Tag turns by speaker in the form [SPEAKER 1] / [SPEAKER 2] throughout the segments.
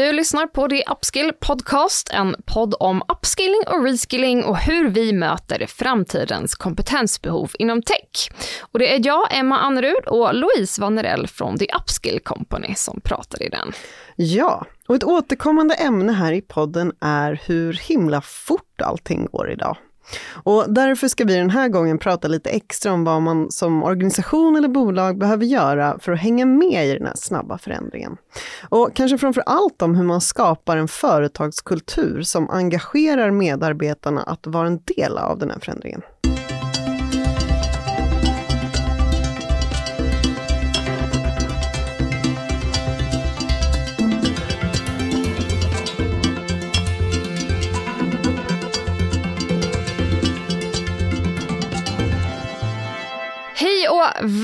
[SPEAKER 1] Du lyssnar på The Upskill Podcast, en podd om upskilling och reskilling och hur vi möter framtidens kompetensbehov inom tech. Och det är jag, Emma Annerud och Louise Vanerell från The Upskill Company som pratar i den.
[SPEAKER 2] Ja, och ett återkommande ämne här i podden är hur himla fort allting går idag. Och därför ska vi den här gången prata lite extra om vad man som organisation eller bolag behöver göra för att hänga med i den här snabba förändringen. Och kanske framför allt om hur man skapar en företagskultur som engagerar medarbetarna att vara en del av den här förändringen.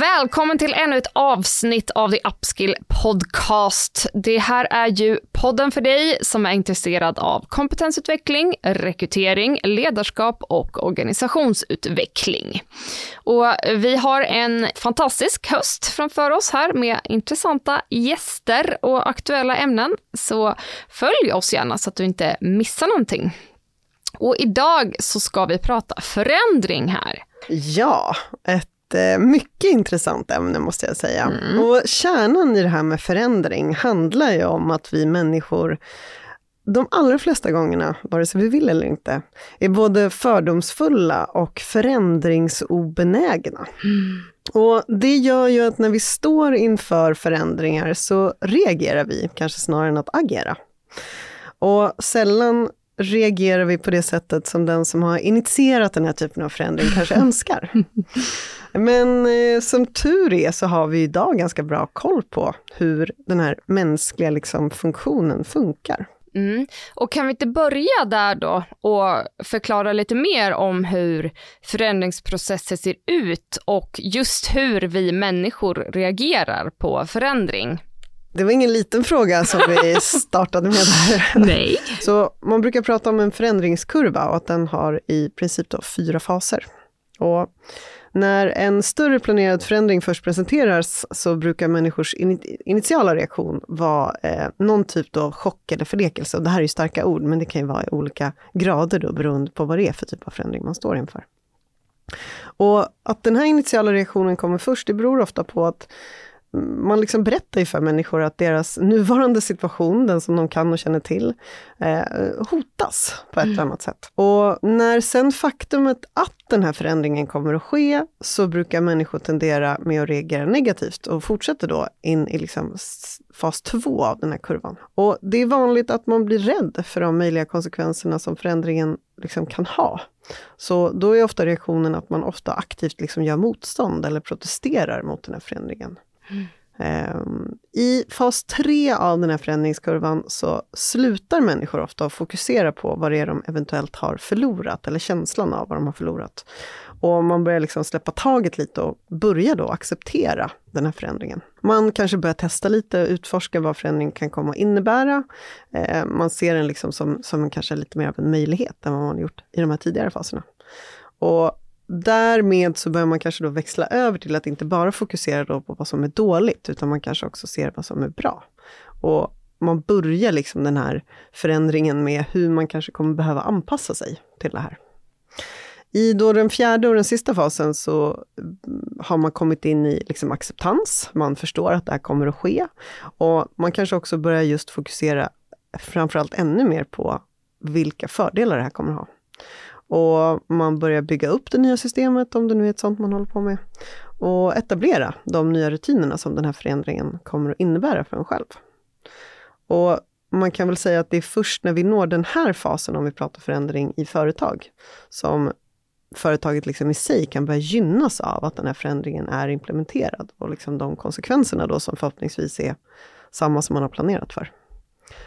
[SPEAKER 1] Välkommen till ännu ett avsnitt av The Upskill Podcast. Det här är ju podden för dig som är intresserad av kompetensutveckling, rekrytering, ledarskap och organisationsutveckling. Och vi har en fantastisk höst framför oss här med intressanta gäster och aktuella ämnen. Så följ oss gärna så att du inte missar någonting. Och idag så ska vi prata förändring här.
[SPEAKER 2] Ja, ett mycket intressant ämne måste jag säga. Mm. Och kärnan i det här med förändring handlar ju om att vi människor de allra flesta gångerna, vare sig vi vill eller inte, är både fördomsfulla och förändringsobenägna. Mm. Och det gör ju att när vi står inför förändringar så reagerar vi, kanske snarare än att agera. Och sällan reagerar vi på det sättet som den som har initierat den här typen av förändring kanske önskar. Men eh, som tur är så har vi idag ganska bra koll på hur den här mänskliga liksom, funktionen funkar.
[SPEAKER 1] Mm. Och kan vi inte börja där då och förklara lite mer om hur förändringsprocesser ser ut och just hur vi människor reagerar på förändring?
[SPEAKER 2] Det var ingen liten fråga som vi startade med där.
[SPEAKER 1] Nej.
[SPEAKER 2] Så man brukar prata om en förändringskurva och att den har i princip då fyra faser. Och när en större planerad förändring först presenteras så brukar människors initiala reaktion vara eh, någon typ av chock eller förnekelse. Och det här är ju starka ord, men det kan ju vara i olika grader då, beroende på vad det är för typ av förändring man står inför. Och att den här initiala reaktionen kommer först, det beror ofta på att man liksom berättar ju för människor att deras nuvarande situation, den som de kan och känner till, eh, hotas på ett eller mm. annat sätt. Och när sen faktumet att den här förändringen kommer att ske, så brukar människor tendera med att reagera negativt och fortsätter då in i liksom fas två av den här kurvan. Och det är vanligt att man blir rädd för de möjliga konsekvenserna som förändringen liksom kan ha. Så då är ofta reaktionen att man ofta aktivt liksom gör motstånd eller protesterar mot den här förändringen. Mm. I fas 3 av den här förändringskurvan så slutar människor ofta att fokusera på vad det är de eventuellt har förlorat, eller känslan av vad de har förlorat. Och man börjar liksom släppa taget lite och börja då acceptera den här förändringen. Man kanske börjar testa lite, utforska vad förändringen kan komma att innebära. Ehm, man ser den liksom som, som kanske lite mer av en möjlighet än vad man gjort i de här tidigare faserna. Och därmed så börjar man kanske då växla över till att inte bara fokusera då på vad som är dåligt, utan man kanske också ser vad som är bra. Och man börjar liksom den här förändringen med hur man kanske kommer behöva anpassa sig till det här. I då den fjärde och den sista fasen så mm, har man kommit in i liksom acceptans, man förstår att det här kommer att ske. Och man kanske också börjar just fokusera framförallt ännu mer på vilka fördelar det här kommer att ha. Och man börjar bygga upp det nya systemet, om det nu är ett sånt man håller på med. Och etablera de nya rutinerna som den här förändringen kommer att innebära för en själv. Och man kan väl säga att det är först när vi når den här fasen, om vi pratar förändring i företag, som företaget liksom i sig kan börja gynnas av att den här förändringen är implementerad och liksom de konsekvenserna då som förhoppningsvis är samma som man har planerat för.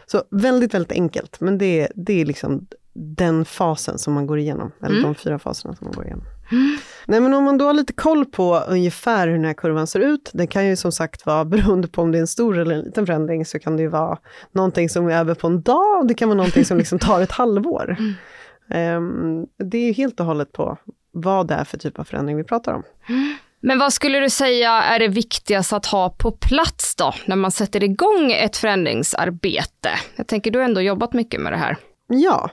[SPEAKER 2] Så väldigt, väldigt enkelt, men det, det är liksom den fasen som man går igenom, eller mm. de fyra faserna som man går igenom. Mm. Nej men om man då har lite koll på ungefär hur den här kurvan ser ut, det kan ju som sagt vara beroende på om det är en stor eller en liten förändring, så kan det ju vara någonting som är över på en dag, det kan vara någonting som liksom tar ett halvår. Mm. Um, det är ju helt och hållet på vad det är för typ av förändring vi pratar om.
[SPEAKER 1] Men vad skulle du säga är det viktigaste att ha på plats då, när man sätter igång ett förändringsarbete? Jag tänker, du har ändå jobbat mycket med det här.
[SPEAKER 2] Ja,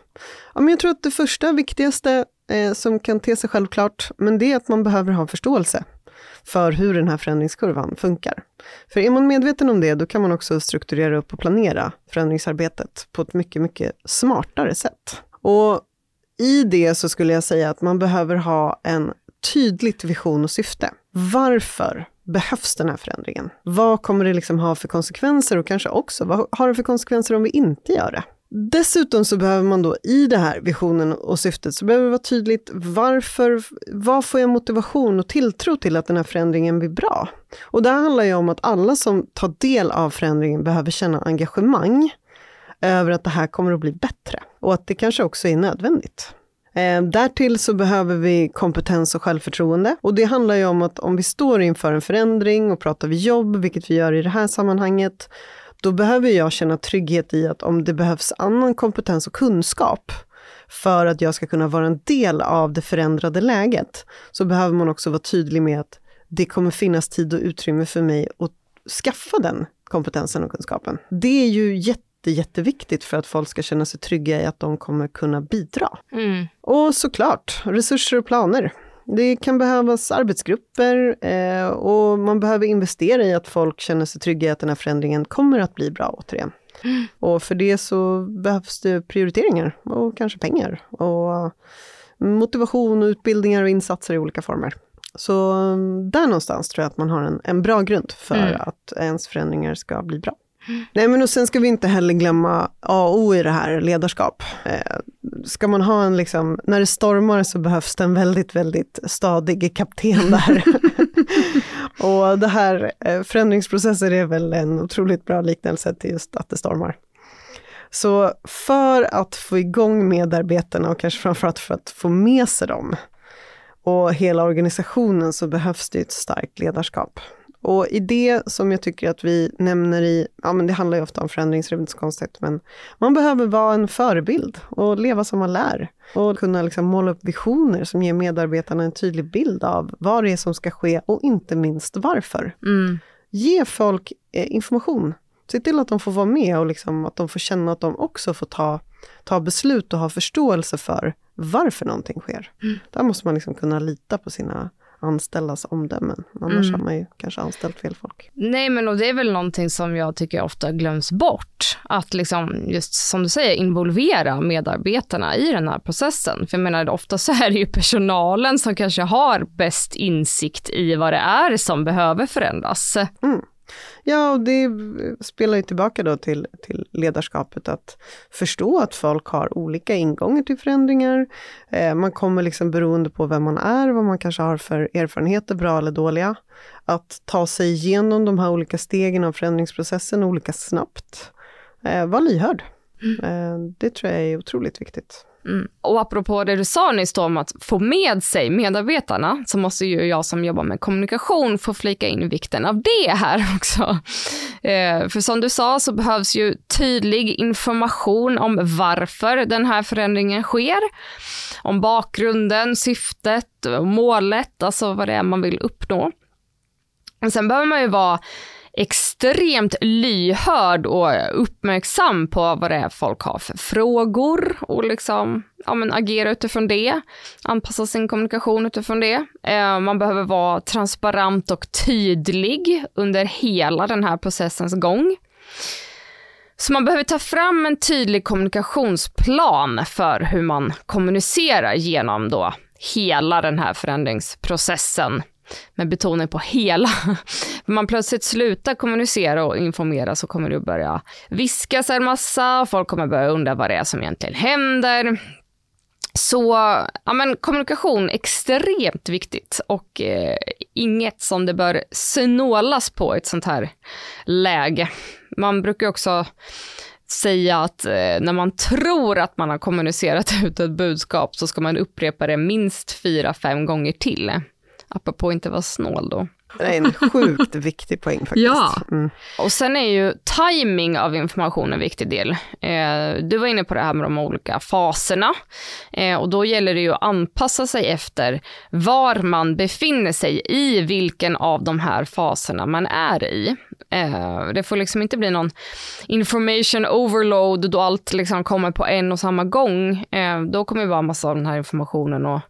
[SPEAKER 2] ja men jag tror att det första viktigaste eh, som kan te sig självklart, men det är att man behöver ha förståelse för hur den här förändringskurvan funkar. För är man medveten om det, då kan man också strukturera upp och planera förändringsarbetet på ett mycket, mycket smartare sätt. Och i det så skulle jag säga att man behöver ha en tydligt vision och syfte. Varför behövs den här förändringen? Vad kommer det liksom ha för konsekvenser och kanske också, vad har det för konsekvenser om vi inte gör det? Dessutom så behöver man då i det här visionen och syftet så behöver det vara tydligt varför, vad får jag motivation och tilltro till att den här förändringen blir bra? Och det handlar ju om att alla som tar del av förändringen behöver känna engagemang över att det här kommer att bli bättre och att det kanske också är nödvändigt. Eh, därtill så behöver vi kompetens och självförtroende. Och det handlar ju om att om vi står inför en förändring och pratar vi jobb, vilket vi gör i det här sammanhanget, då behöver jag känna trygghet i att om det behövs annan kompetens och kunskap för att jag ska kunna vara en del av det förändrade läget, så behöver man också vara tydlig med att det kommer finnas tid och utrymme för mig att skaffa den kompetensen och kunskapen. Det är ju jätte jätteviktigt för att folk ska känna sig trygga i att de kommer kunna bidra. Mm. Och såklart, resurser och planer. Det kan behövas arbetsgrupper eh, och man behöver investera i att folk känner sig trygga i att den här förändringen kommer att bli bra återigen. Mm. Och för det så behövs det prioriteringar och kanske pengar och motivation och utbildningar och insatser i olika former. Så där någonstans tror jag att man har en, en bra grund för mm. att ens förändringar ska bli bra. Nej men och sen ska vi inte heller glömma A och O i det här, ledarskap. Eh, ska man ha en liksom, när det stormar så behövs det en väldigt, väldigt stadig kapten där. och det här, eh, förändringsprocesser är väl en otroligt bra liknelse till just att det stormar. Så för att få igång medarbetarna och kanske framförallt för att få med sig dem och hela organisationen så behövs det ett starkt ledarskap. Och i det som jag tycker att vi nämner i, ja men det handlar ju ofta om förändringskoncept, men man behöver vara en förebild och leva som man lär. Och kunna liksom måla upp visioner som ger medarbetarna en tydlig bild av vad det är som ska ske och inte minst varför. Mm. Ge folk eh, information. Se till att de får vara med och liksom att de får känna att de också får ta, ta beslut och ha förståelse för varför någonting sker. Mm. Där måste man liksom kunna lita på sina anställdas omdömen. Annars mm. har man ju kanske anställt fel folk.
[SPEAKER 1] Nej, men och det är väl någonting som jag tycker ofta glöms bort. Att liksom, just som du säger, involvera medarbetarna i den här processen. För jag menar, ofta så är det ju personalen som kanske har bäst insikt i vad det är som behöver förändras.
[SPEAKER 2] Mm. Ja, och det spelar ju tillbaka då till, till ledarskapet, att förstå att folk har olika ingångar till förändringar. Eh, man kommer liksom beroende på vem man är, vad man kanske har för erfarenheter, bra eller dåliga. Att ta sig igenom de här olika stegen av förändringsprocessen olika snabbt. Eh, var lyhörd. Mm. Eh, det tror jag är otroligt viktigt.
[SPEAKER 1] Mm. Och apropå det du sa nyss då om att få med sig medarbetarna, så måste ju jag som jobbar med kommunikation få flika in vikten av det här också. Eh, för som du sa så behövs ju tydlig information om varför den här förändringen sker. Om bakgrunden, syftet, målet, alltså vad det är man vill uppnå. Och sen behöver man ju vara extremt lyhörd och uppmärksam på vad det är folk har för frågor och liksom ja, men agera utifrån det, anpassa sin kommunikation utifrån det. Eh, man behöver vara transparent och tydlig under hela den här processens gång. Så man behöver ta fram en tydlig kommunikationsplan för hur man kommunicerar genom då hela den här förändringsprocessen med betoning på hela. För man plötsligt slutar kommunicera och informera så kommer det att börja viskas en massa, folk kommer börja undra vad det är som egentligen händer. Så ja, men kommunikation extremt viktigt och eh, inget som det bör snålas på i ett sånt här läge. Man brukar också säga att eh, när man tror att man har kommunicerat ut ett budskap så ska man upprepa det minst fyra, fem gånger till apropå inte vara snål då.
[SPEAKER 2] Det är en sjukt viktig poäng faktiskt.
[SPEAKER 1] Ja, mm. och sen är ju timing av information en viktig del. Eh, du var inne på det här med de olika faserna eh, och då gäller det ju att anpassa sig efter var man befinner sig i vilken av de här faserna man är i. Eh, det får liksom inte bli någon information overload då allt liksom kommer på en och samma gång. Eh, då kommer ju bara massa av den här informationen att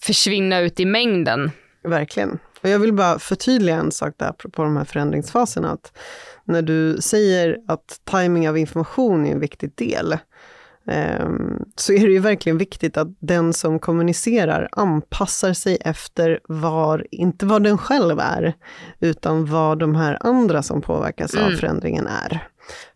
[SPEAKER 1] försvinna ut i mängden.
[SPEAKER 2] Verkligen. Och jag vill bara förtydliga en sak där på de här förändringsfaserna. Att när du säger att timing av information är en viktig del, ehm, så är det ju verkligen viktigt att den som kommunicerar anpassar sig efter var, inte vad den själv är, utan vad de här andra som påverkas mm. av förändringen är.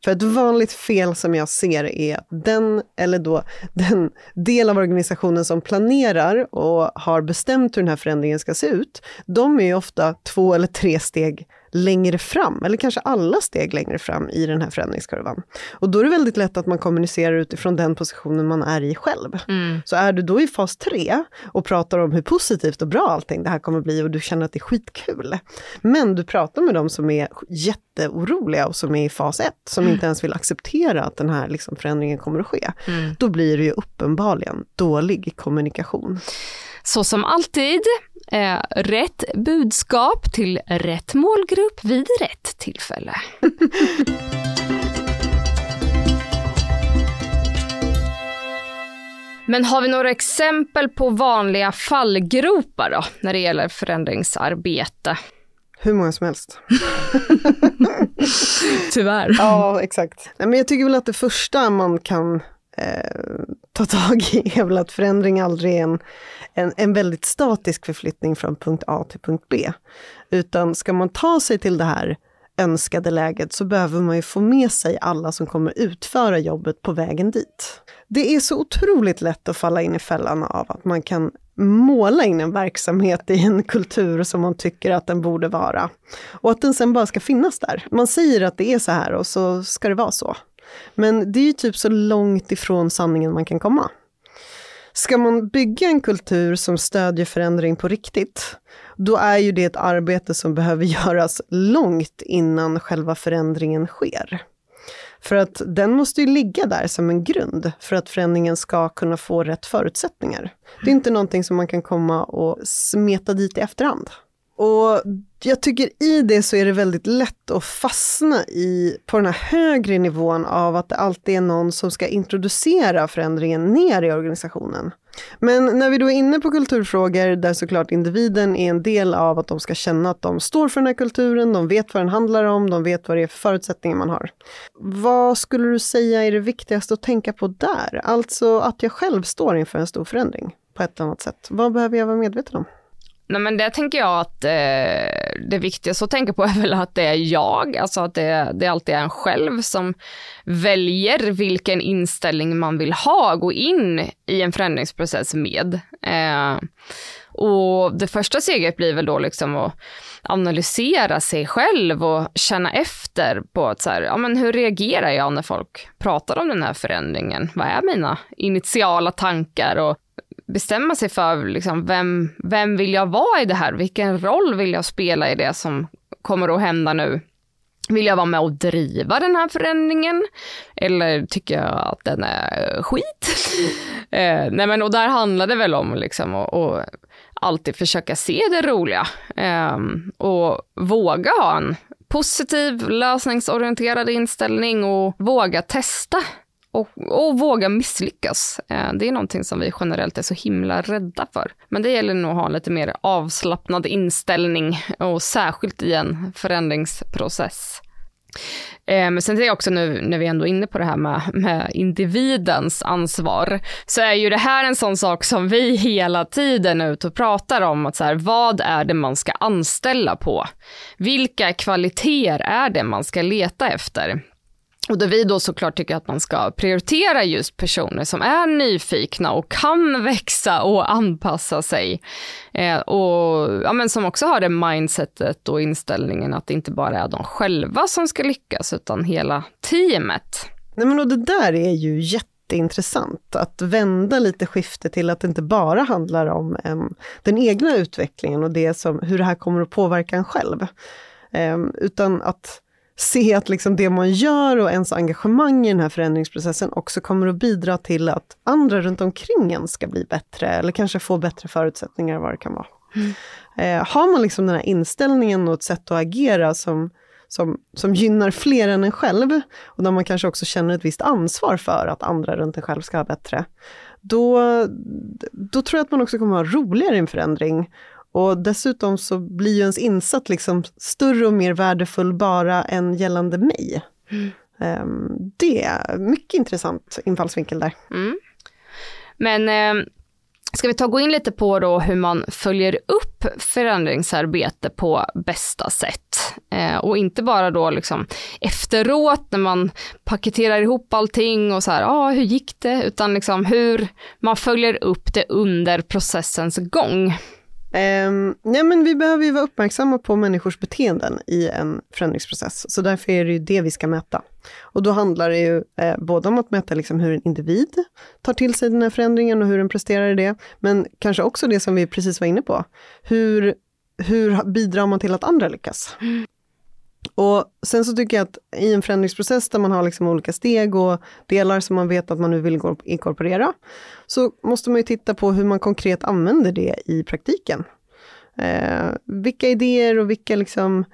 [SPEAKER 2] För ett vanligt fel som jag ser är att den, eller då den del av organisationen som planerar och har bestämt hur den här förändringen ska se ut, de är ofta två eller tre steg längre fram, eller kanske alla steg längre fram i den här förändringskurvan. Och då är det väldigt lätt att man kommunicerar utifrån den positionen man är i själv. Mm. Så är du då i fas 3 och pratar om hur positivt och bra allting det här kommer bli och du känner att det är skitkul. Men du pratar med dem som är jätteoroliga och som är i fas 1, som mm. inte ens vill acceptera att den här liksom förändringen kommer att ske. Mm. Då blir det ju uppenbarligen dålig kommunikation.
[SPEAKER 1] Så som alltid, eh, rätt budskap till rätt målgrupp vid rätt tillfälle. Men har vi några exempel på vanliga fallgropar då, när det gäller förändringsarbete?
[SPEAKER 2] Hur många som helst.
[SPEAKER 1] Tyvärr.
[SPEAKER 2] Ja, exakt. men jag tycker väl att det första man kan eh, ta tag i är väl att förändring aldrig är en, en, en väldigt statisk förflyttning från punkt A till punkt B. Utan ska man ta sig till det här önskade läget så behöver man ju få med sig alla som kommer utföra jobbet på vägen dit. Det är så otroligt lätt att falla in i fällan av att man kan måla in en verksamhet i en kultur som man tycker att den borde vara. Och att den sen bara ska finnas där. Man säger att det är så här och så ska det vara så. Men det är ju typ så långt ifrån sanningen man kan komma. Ska man bygga en kultur som stödjer förändring på riktigt, då är ju det ett arbete som behöver göras långt innan själva förändringen sker. För att den måste ju ligga där som en grund för att förändringen ska kunna få rätt förutsättningar. Det är inte någonting som man kan komma och smeta dit i efterhand. Och jag tycker i det så är det väldigt lätt att fastna i, på den här högre nivån av att det alltid är någon som ska introducera förändringen ner i organisationen. Men när vi då är inne på kulturfrågor där såklart individen är en del av att de ska känna att de står för den här kulturen, de vet vad den handlar om, de vet vad det är för förutsättningar man har. Vad skulle du säga är det viktigaste att tänka på där? Alltså att jag själv står inför en stor förändring på ett annat sätt. Vad behöver jag vara medveten om?
[SPEAKER 1] Nej men det tänker jag att eh, det viktigaste att tänka på är väl att det är jag, alltså att det, det alltid är en själv som väljer vilken inställning man vill ha, gå in i en förändringsprocess med. Eh, och det första steget blir väl då liksom att analysera sig själv och känna efter på att så här, ja men hur reagerar jag när folk pratar om den här förändringen? Vad är mina initiala tankar och bestämma sig för liksom, vem, vem vill jag vara i det här? Vilken roll vill jag spela i det som kommer att hända nu? Vill jag vara med och driva den här förändringen? Eller tycker jag att den är skit? eh, nej men och där handlar det väl om liksom att, att alltid försöka se det roliga. Eh, och våga ha en positiv lösningsorienterad inställning och våga testa och, och, våga misslyckas. Eh, det är någonting som vi generellt är så himla rädda för. Men det gäller nog att ha en lite mer avslappnad inställning och särskilt i en förändringsprocess. Eh, men sen är jag också nu när vi ändå är inne på det här med, med, individens ansvar, så är ju det här en sån sak som vi hela tiden är ute och pratar om, att så här, vad är det man ska anställa på? Vilka kvaliteter är det man ska leta efter? Och där vi då såklart tycker att man ska prioritera just personer som är nyfikna och kan växa och anpassa sig. Eh, och ja, men som också har det mindsetet och inställningen att det inte bara är de själva som ska lyckas, utan hela teamet.
[SPEAKER 2] Nej men och det där är ju jätte jätteintressant att vända lite skifte till att det inte bara handlar om um, den egna utvecklingen och det som, hur det här kommer att påverka en själv. Um, utan att se att liksom det man gör och ens engagemang i den här förändringsprocessen också kommer att bidra till att andra runt omkring en ska bli bättre eller kanske få bättre förutsättningar vad det kan vara. Mm. Eh, har man liksom den här inställningen och ett sätt att agera som, som, som gynnar fler än en själv och där man kanske också känner ett visst ansvar för att andra runt en själv ska ha bättre, då, då tror jag att man också kommer att ha roligare i en förändring och dessutom så blir ju ens insats liksom större och mer värdefull bara än gällande mig. Mm. Um, det är mycket intressant infallsvinkel där. Mm.
[SPEAKER 1] Men eh, ska vi ta gå in lite på då hur man följer upp förändringsarbete på bästa sätt? Eh, och inte bara då liksom efteråt när man paketerar ihop allting och så här, ja ah, hur gick det? Utan liksom hur man följer upp det under processens gång.
[SPEAKER 2] Um, nej men vi behöver ju vara uppmärksamma på människors beteenden i en förändringsprocess, så därför är det ju det vi ska mäta. Och då handlar det ju eh, både om att mäta liksom hur en individ tar till sig den här förändringen och hur den presterar i det, men kanske också det som vi precis var inne på. Hur, hur bidrar man till att andra lyckas? Mm. Och sen så tycker jag att i en förändringsprocess där man har liksom olika steg och delar som man vet att man nu vill inkorporera, så måste man ju titta på hur man konkret använder det i praktiken. Eh, vilka idéer och vilka liksom,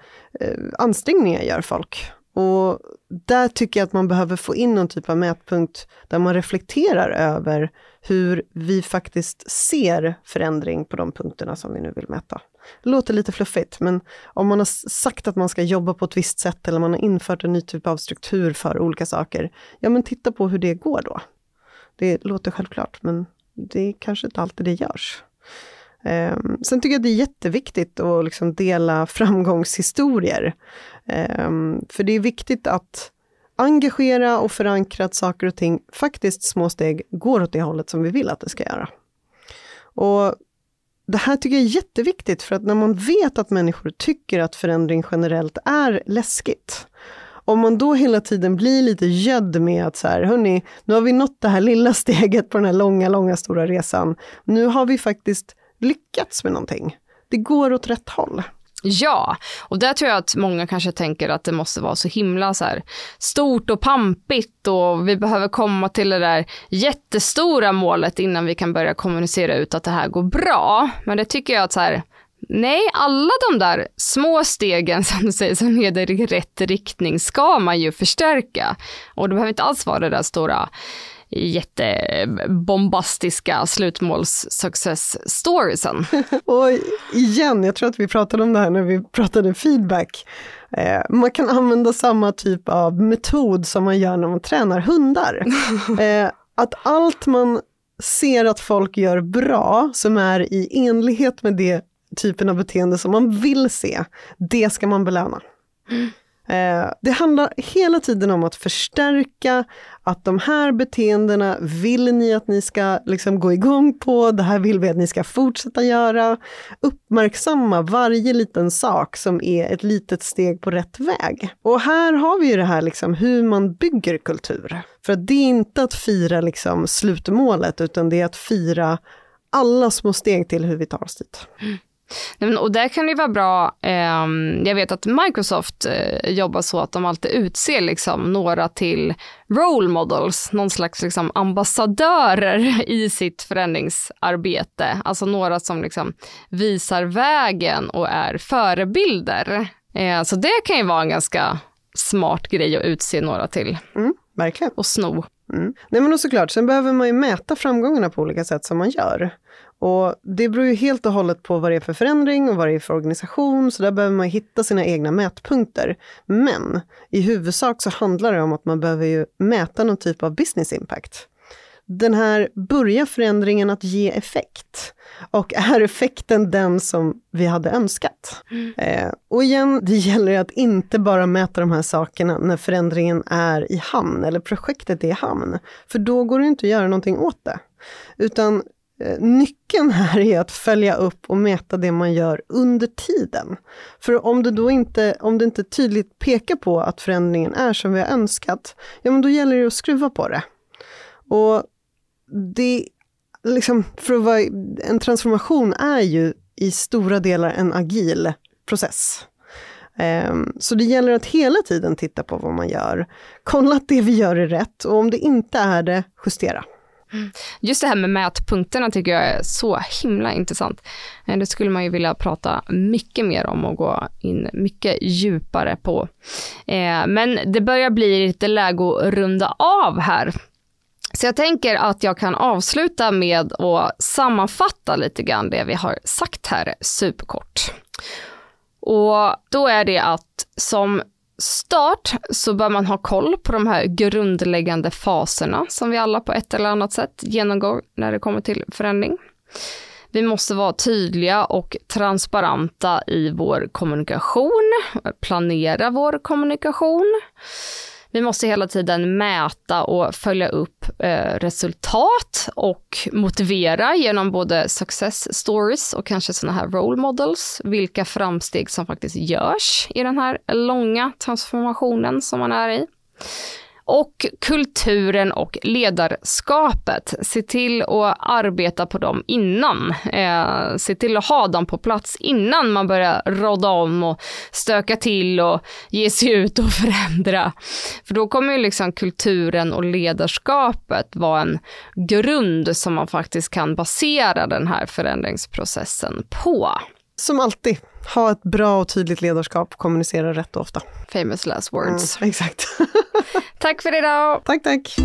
[SPEAKER 2] eh, ansträngningar gör folk? Och där tycker jag att man behöver få in någon typ av mätpunkt där man reflekterar över hur vi faktiskt ser förändring på de punkterna som vi nu vill mäta. Det låter lite fluffigt, men om man har sagt att man ska jobba på ett visst sätt eller man har infört en ny typ av struktur för olika saker, ja men titta på hur det går då. Det låter självklart, men det är kanske inte alltid det görs. Um, sen tycker jag det är jätteviktigt att liksom dela framgångshistorier. Um, för det är viktigt att engagera och förankra att saker och ting faktiskt små steg går åt det hållet som vi vill att det ska göra. Och det här tycker jag är jätteviktigt för att när man vet att människor tycker att förändring generellt är läskigt, om man då hela tiden blir lite gödd med att så här, hörni, nu har vi nått det här lilla steget på den här långa, långa stora resan. Nu har vi faktiskt lyckats med någonting. Det går åt rätt håll.
[SPEAKER 1] Ja, och där tror jag att många kanske tänker att det måste vara så himla så här stort och pampigt och vi behöver komma till det där jättestora målet innan vi kan börja kommunicera ut att det här går bra. Men det tycker jag att så här, nej, alla de där små stegen som du säger som leder i rätt riktning ska man ju förstärka. Och det behöver inte alls vara det där stora jättebombastiska slutmåls success storiesen.
[SPEAKER 2] och igen, jag tror att vi pratade om det här när vi pratade feedback. Eh, man kan använda samma typ av metod som man gör när man tränar hundar. Eh, att allt man ser att folk gör bra, som är i enlighet med det typen av beteende som man vill se, det ska man belöna. Mm. Eh, det handlar hela tiden om att förstärka att de här beteendena vill ni att ni ska liksom gå igång på, det här vill vi att ni ska fortsätta göra. Uppmärksamma varje liten sak som är ett litet steg på rätt väg. Och här har vi ju det här liksom hur man bygger kultur. För det är inte att fira liksom slutmålet, utan det är att fira alla små steg till hur vi tar oss dit. Mm.
[SPEAKER 1] Och där kan det vara bra, eh, jag vet att Microsoft eh, jobbar så att de alltid utser liksom några till role models, någon slags liksom ambassadörer i sitt förändringsarbete. Alltså några som liksom visar vägen och är förebilder. Eh, så det kan ju vara en ganska smart grej att utse några till.
[SPEAKER 2] Mm, verkligen.
[SPEAKER 1] Och sno.
[SPEAKER 2] Mm. Nej men och såklart, sen behöver man ju mäta framgångarna på olika sätt som man gör. Och det beror ju helt och hållet på vad det är för förändring och vad det är för organisation, så där behöver man hitta sina egna mätpunkter. Men i huvudsak så handlar det om att man behöver ju mäta någon typ av business impact. Den här, börjar förändringen att ge effekt? Och är effekten den som vi hade önskat? Mm. Eh, och igen, det gäller att inte bara mäta de här sakerna när förändringen är i hamn, eller projektet är i hamn. För då går det inte att göra någonting åt det. Utan Eh, nyckeln här är att följa upp och mäta det man gör under tiden. För om det då inte, om det inte tydligt pekar på att förändringen är som vi har önskat, ja men då gäller det att skruva på det. Och det, liksom, för att vara, en transformation är ju i stora delar en agil process. Ehm, så det gäller att hela tiden titta på vad man gör. Kolla att det vi gör är rätt och om det inte är det, justera.
[SPEAKER 1] Just det här med mätpunkterna tycker jag är så himla intressant. Eh, det skulle man ju vilja prata mycket mer om och gå in mycket djupare på. Eh, men det börjar bli lite läge att runda av här. Så jag tänker att jag kan avsluta med att sammanfatta lite grann det vi har sagt här superkort. Och då är det att som start så bör man ha koll på de här grundläggande faserna som vi alla på ett eller annat sätt genomgår när det kommer till förändring. Vi måste vara tydliga och transparenta i vår kommunikation, planera vår kommunikation. Vi måste hela tiden mäta och följa upp eh, resultat och motivera genom både success stories och kanske sådana här role models, vilka framsteg som faktiskt görs i den här långa transformationen som man är i och kulturen och ledarskapet. Se till att arbeta på dem innan. Eh, se till att ha dem på plats innan man börjar rodda om och stöka till och ge sig ut och förändra. För då kommer ju liksom kulturen och ledarskapet vara en grund som man faktiskt kan basera den här förändringsprocessen på.
[SPEAKER 2] Som alltid, ha ett bra och tydligt ledarskap, kommunicera rätt och ofta.
[SPEAKER 1] Famous last words.
[SPEAKER 2] Mm, exakt.
[SPEAKER 1] tack för idag.
[SPEAKER 2] Tack, tack.